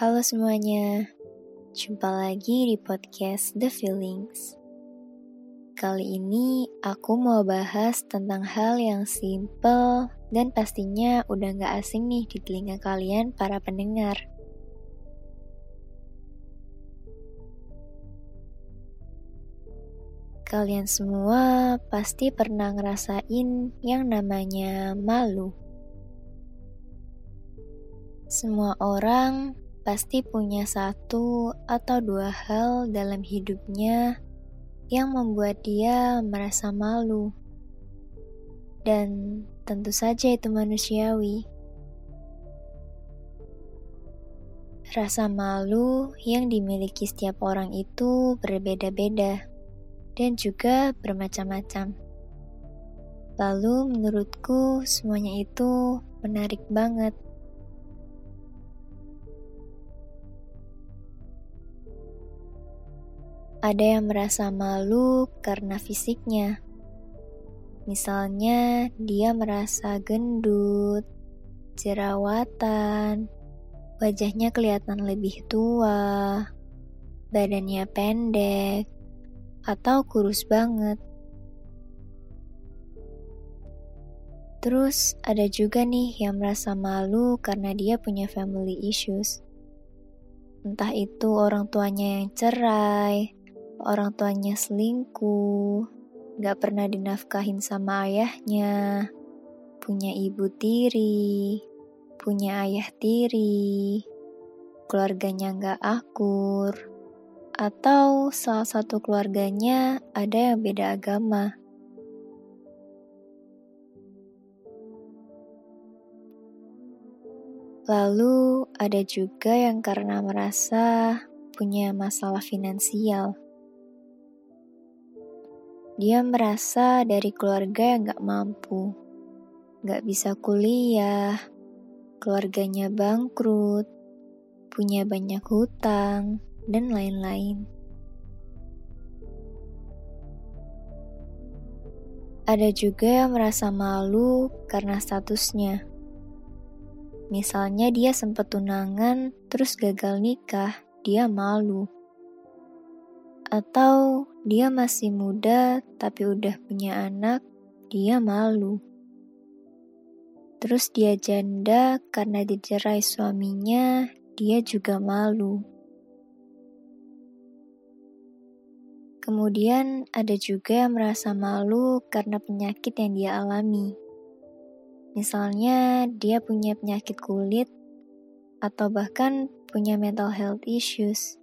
Halo semuanya, jumpa lagi di podcast The Feelings. Kali ini aku mau bahas tentang hal yang simple dan pastinya udah gak asing nih di telinga kalian para pendengar. Kalian semua pasti pernah ngerasain yang namanya malu. Semua orang pasti punya satu atau dua hal dalam hidupnya yang membuat dia merasa malu. Dan tentu saja itu manusiawi. Rasa malu yang dimiliki setiap orang itu berbeda-beda dan juga bermacam-macam. Lalu menurutku semuanya itu menarik banget Ada yang merasa malu karena fisiknya. Misalnya, dia merasa gendut, jerawatan, wajahnya kelihatan lebih tua, badannya pendek, atau kurus banget. Terus ada juga nih yang merasa malu karena dia punya family issues. Entah itu orang tuanya yang cerai, orang tuanya selingkuh, gak pernah dinafkahin sama ayahnya, punya ibu tiri, punya ayah tiri, keluarganya gak akur, atau salah satu keluarganya ada yang beda agama. Lalu ada juga yang karena merasa punya masalah finansial. Dia merasa dari keluarga yang gak mampu, gak bisa kuliah, keluarganya bangkrut, punya banyak hutang, dan lain-lain. Ada juga yang merasa malu karena statusnya. Misalnya dia sempat tunangan terus gagal nikah, dia malu. Atau dia masih muda tapi udah punya anak, dia malu. Terus dia janda karena dicerai suaminya, dia juga malu. Kemudian ada juga yang merasa malu karena penyakit yang dia alami. Misalnya dia punya penyakit kulit atau bahkan punya mental health issues.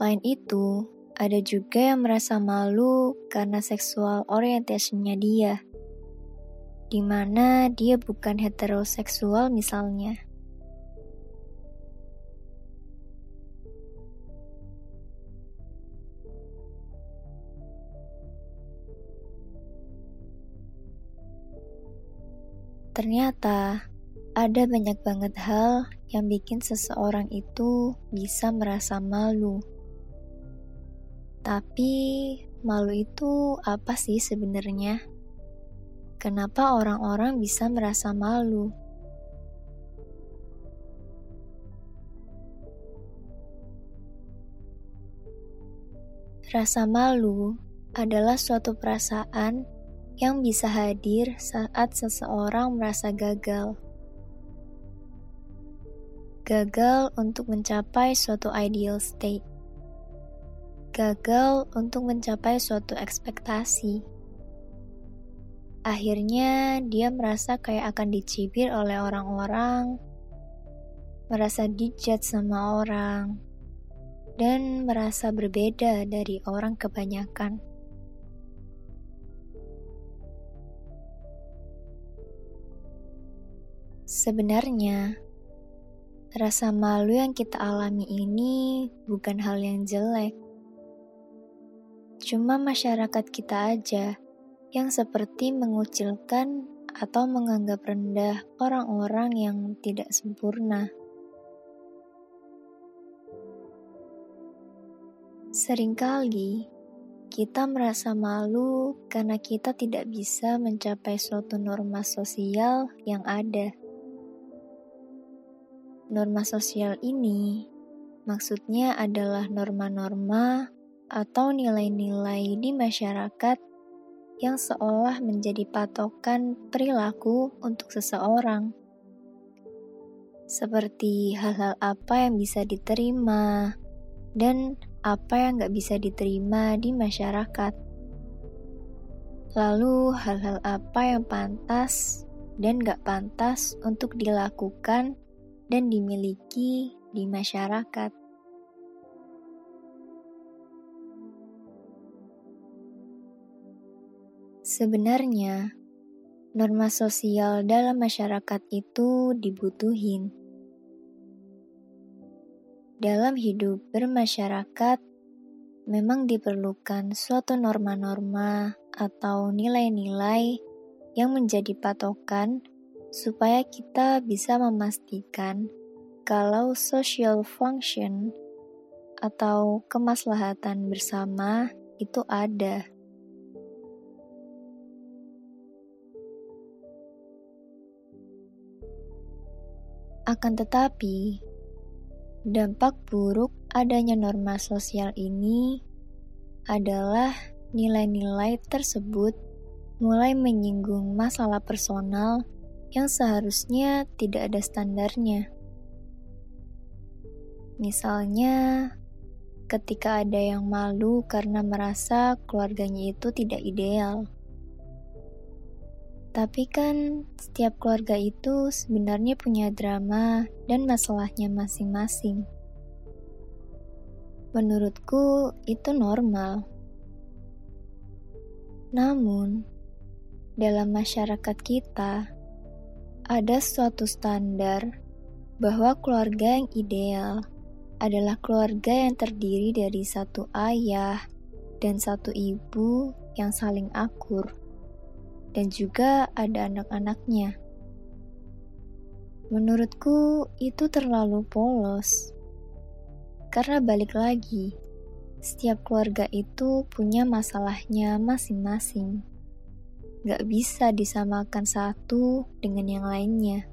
Selain itu, ada juga yang merasa malu karena seksual orientasinya dia, di mana dia bukan heteroseksual misalnya. Ternyata ada banyak banget hal yang bikin seseorang itu bisa merasa malu. Tapi malu itu apa sih sebenarnya? Kenapa orang-orang bisa merasa malu? Rasa malu adalah suatu perasaan yang bisa hadir saat seseorang merasa gagal. Gagal untuk mencapai suatu ideal state gagal untuk mencapai suatu ekspektasi. Akhirnya, dia merasa kayak akan dicibir oleh orang-orang, merasa dijat sama orang, dan merasa berbeda dari orang kebanyakan. Sebenarnya, rasa malu yang kita alami ini bukan hal yang jelek Cuma masyarakat kita aja yang seperti mengucilkan atau menganggap rendah orang-orang yang tidak sempurna. Seringkali kita merasa malu karena kita tidak bisa mencapai suatu norma sosial yang ada. Norma sosial ini maksudnya adalah norma-norma atau nilai-nilai di masyarakat yang seolah menjadi patokan perilaku untuk seseorang. Seperti hal-hal apa yang bisa diterima dan apa yang gak bisa diterima di masyarakat. Lalu hal-hal apa yang pantas dan gak pantas untuk dilakukan dan dimiliki di masyarakat. Sebenarnya, norma sosial dalam masyarakat itu dibutuhin. Dalam hidup bermasyarakat, memang diperlukan suatu norma-norma atau nilai-nilai yang menjadi patokan supaya kita bisa memastikan kalau social function atau kemaslahatan bersama itu ada. Akan tetapi, dampak buruk adanya norma sosial ini adalah nilai-nilai tersebut mulai menyinggung masalah personal yang seharusnya tidak ada standarnya. Misalnya, ketika ada yang malu karena merasa keluarganya itu tidak ideal. Tapi kan setiap keluarga itu sebenarnya punya drama dan masalahnya masing-masing. Menurutku itu normal. Namun, dalam masyarakat kita, ada suatu standar bahwa keluarga yang ideal adalah keluarga yang terdiri dari satu ayah dan satu ibu yang saling akur, dan juga ada anak-anaknya. Menurutku, itu terlalu polos, karena balik lagi, setiap keluarga itu punya masalahnya masing-masing gak bisa disamakan satu dengan yang lainnya.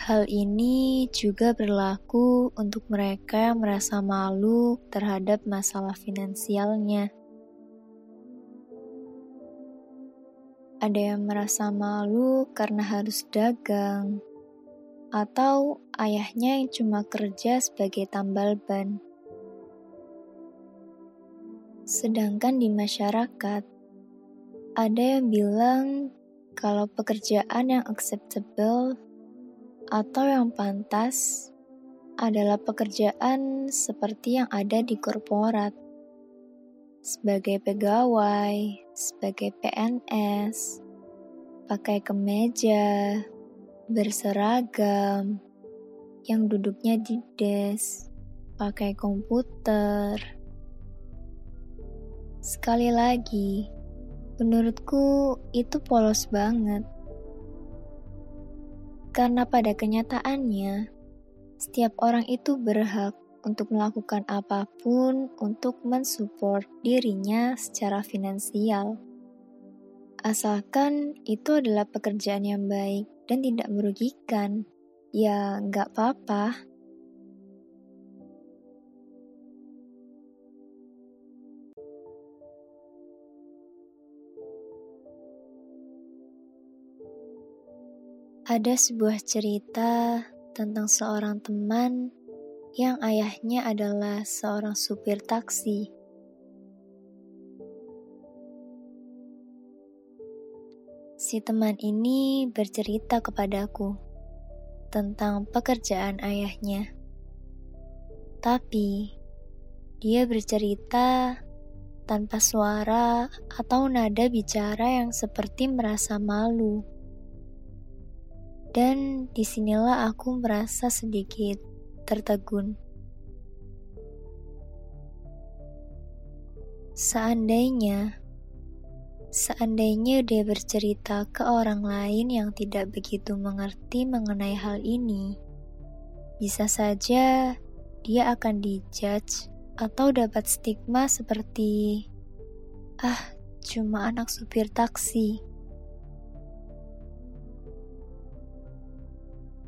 Hal ini juga berlaku untuk mereka yang merasa malu terhadap masalah finansialnya. Ada yang merasa malu karena harus dagang, atau ayahnya yang cuma kerja sebagai tambal ban. Sedangkan di masyarakat, ada yang bilang kalau pekerjaan yang acceptable atau yang pantas adalah pekerjaan seperti yang ada di korporat. Sebagai pegawai, sebagai PNS, pakai kemeja, berseragam, yang duduknya di desk, pakai komputer, Sekali lagi, menurutku itu polos banget. Karena pada kenyataannya, setiap orang itu berhak untuk melakukan apa pun untuk mensupport dirinya secara finansial. Asalkan itu adalah pekerjaan yang baik dan tidak merugikan, ya nggak apa-apa. Ada sebuah cerita tentang seorang teman yang ayahnya adalah seorang supir taksi. Si teman ini bercerita kepadaku tentang pekerjaan ayahnya. Tapi dia bercerita tanpa suara atau nada bicara yang seperti merasa malu. Dan di sinilah aku merasa sedikit tertegun. Seandainya, seandainya dia bercerita ke orang lain yang tidak begitu mengerti mengenai hal ini, bisa saja dia akan dijudge atau dapat stigma seperti ah, cuma anak supir taksi.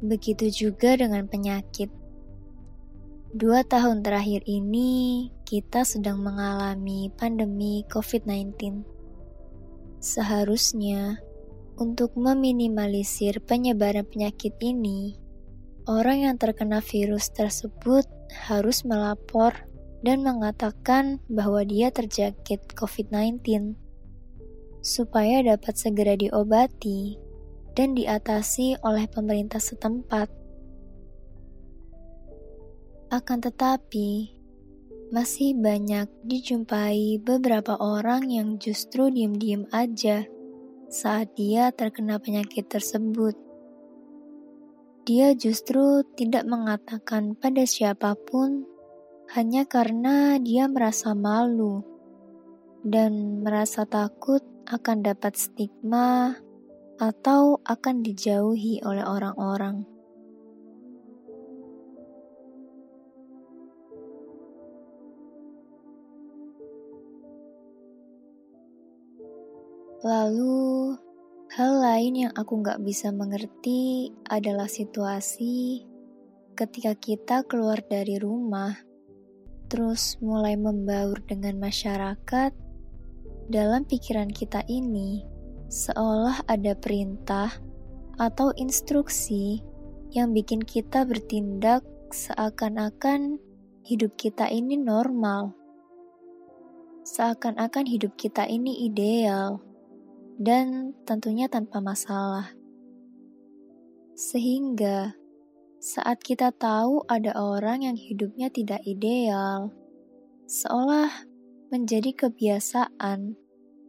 Begitu juga dengan penyakit. Dua tahun terakhir ini, kita sedang mengalami pandemi COVID-19. Seharusnya, untuk meminimalisir penyebaran penyakit ini, orang yang terkena virus tersebut harus melapor dan mengatakan bahwa dia terjangkit COVID-19 supaya dapat segera diobati dan diatasi oleh pemerintah setempat. Akan tetapi, masih banyak dijumpai beberapa orang yang justru diam-diam aja saat dia terkena penyakit tersebut. Dia justru tidak mengatakan pada siapa pun hanya karena dia merasa malu dan merasa takut akan dapat stigma atau akan dijauhi oleh orang-orang. Lalu, hal lain yang aku nggak bisa mengerti adalah situasi ketika kita keluar dari rumah, terus mulai membaur dengan masyarakat. Dalam pikiran kita ini, seolah ada perintah atau instruksi yang bikin kita bertindak seakan-akan hidup kita ini normal, seakan-akan hidup kita ini ideal dan tentunya tanpa masalah. Sehingga saat kita tahu ada orang yang hidupnya tidak ideal, seolah menjadi kebiasaan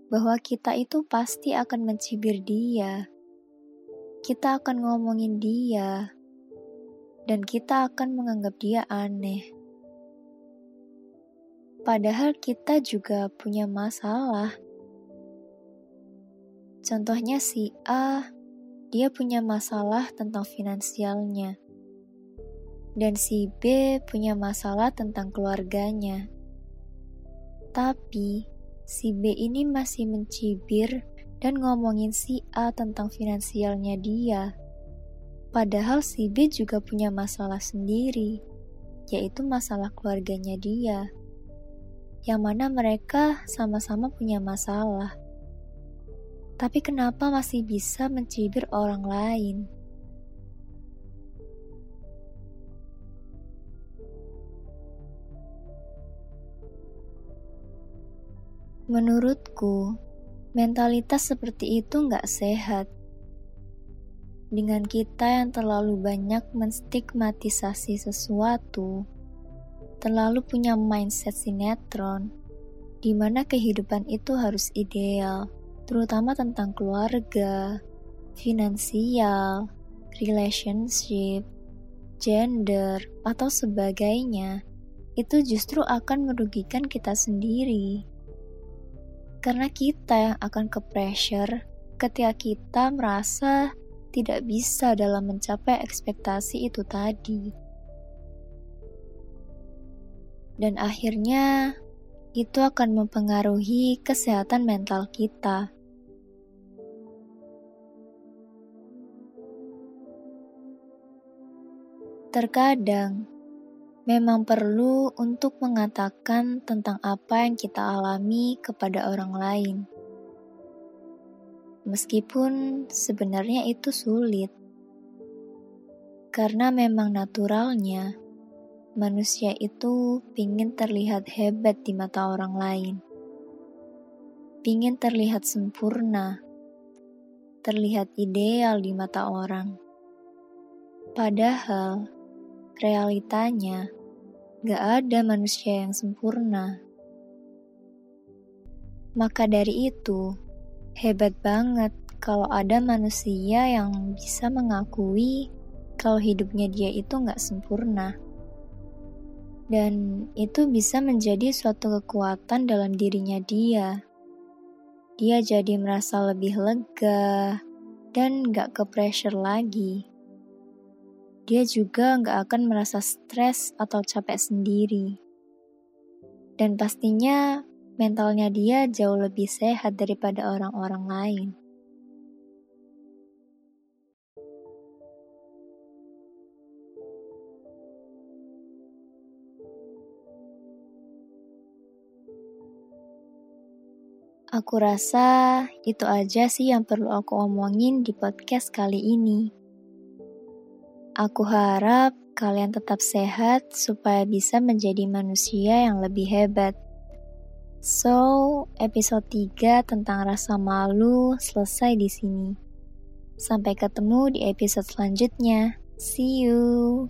bahwa kita itu pasti akan mencibir dia. Kita akan ngomongin dia, dan kita akan menganggap dia aneh. Padahal kita juga punya masalah Contohnya si A, dia punya masalah tentang finansialnya. Dan si B punya masalah tentang keluarganya. Tapi, si B ini masih mencibir dan ngomongin si A tentang finansialnya dia. Padahal si B juga punya masalah sendiri, yaitu masalah keluarganya dia. Yang mana mereka sama-sama punya masalah tapi kenapa masih bisa mencibir orang lain? Menurutku, mentalitas seperti itu nggak sehat. Dengan kita yang terlalu banyak menstigmatisasi sesuatu, terlalu punya mindset sinetron, di mana kehidupan itu harus ideal terutama tentang keluarga, finansial, relationship, gender, atau sebagainya, itu justru akan merugikan kita sendiri. Karena kita yang akan ke pressure ketika kita merasa tidak bisa dalam mencapai ekspektasi itu tadi. Dan akhirnya itu akan mempengaruhi kesehatan mental kita. Terkadang memang perlu untuk mengatakan tentang apa yang kita alami kepada orang lain, meskipun sebenarnya itu sulit karena memang naturalnya manusia itu pingin terlihat hebat di mata orang lain. Pingin terlihat sempurna, terlihat ideal di mata orang. Padahal, realitanya gak ada manusia yang sempurna. Maka dari itu, hebat banget kalau ada manusia yang bisa mengakui kalau hidupnya dia itu gak sempurna dan itu bisa menjadi suatu kekuatan dalam dirinya dia. Dia jadi merasa lebih lega dan gak ke pressure lagi. Dia juga gak akan merasa stres atau capek sendiri. Dan pastinya mentalnya dia jauh lebih sehat daripada orang-orang lain. Aku rasa itu aja sih yang perlu aku omongin di podcast kali ini. Aku harap kalian tetap sehat supaya bisa menjadi manusia yang lebih hebat. So, episode 3 tentang rasa malu selesai di sini. Sampai ketemu di episode selanjutnya. See you.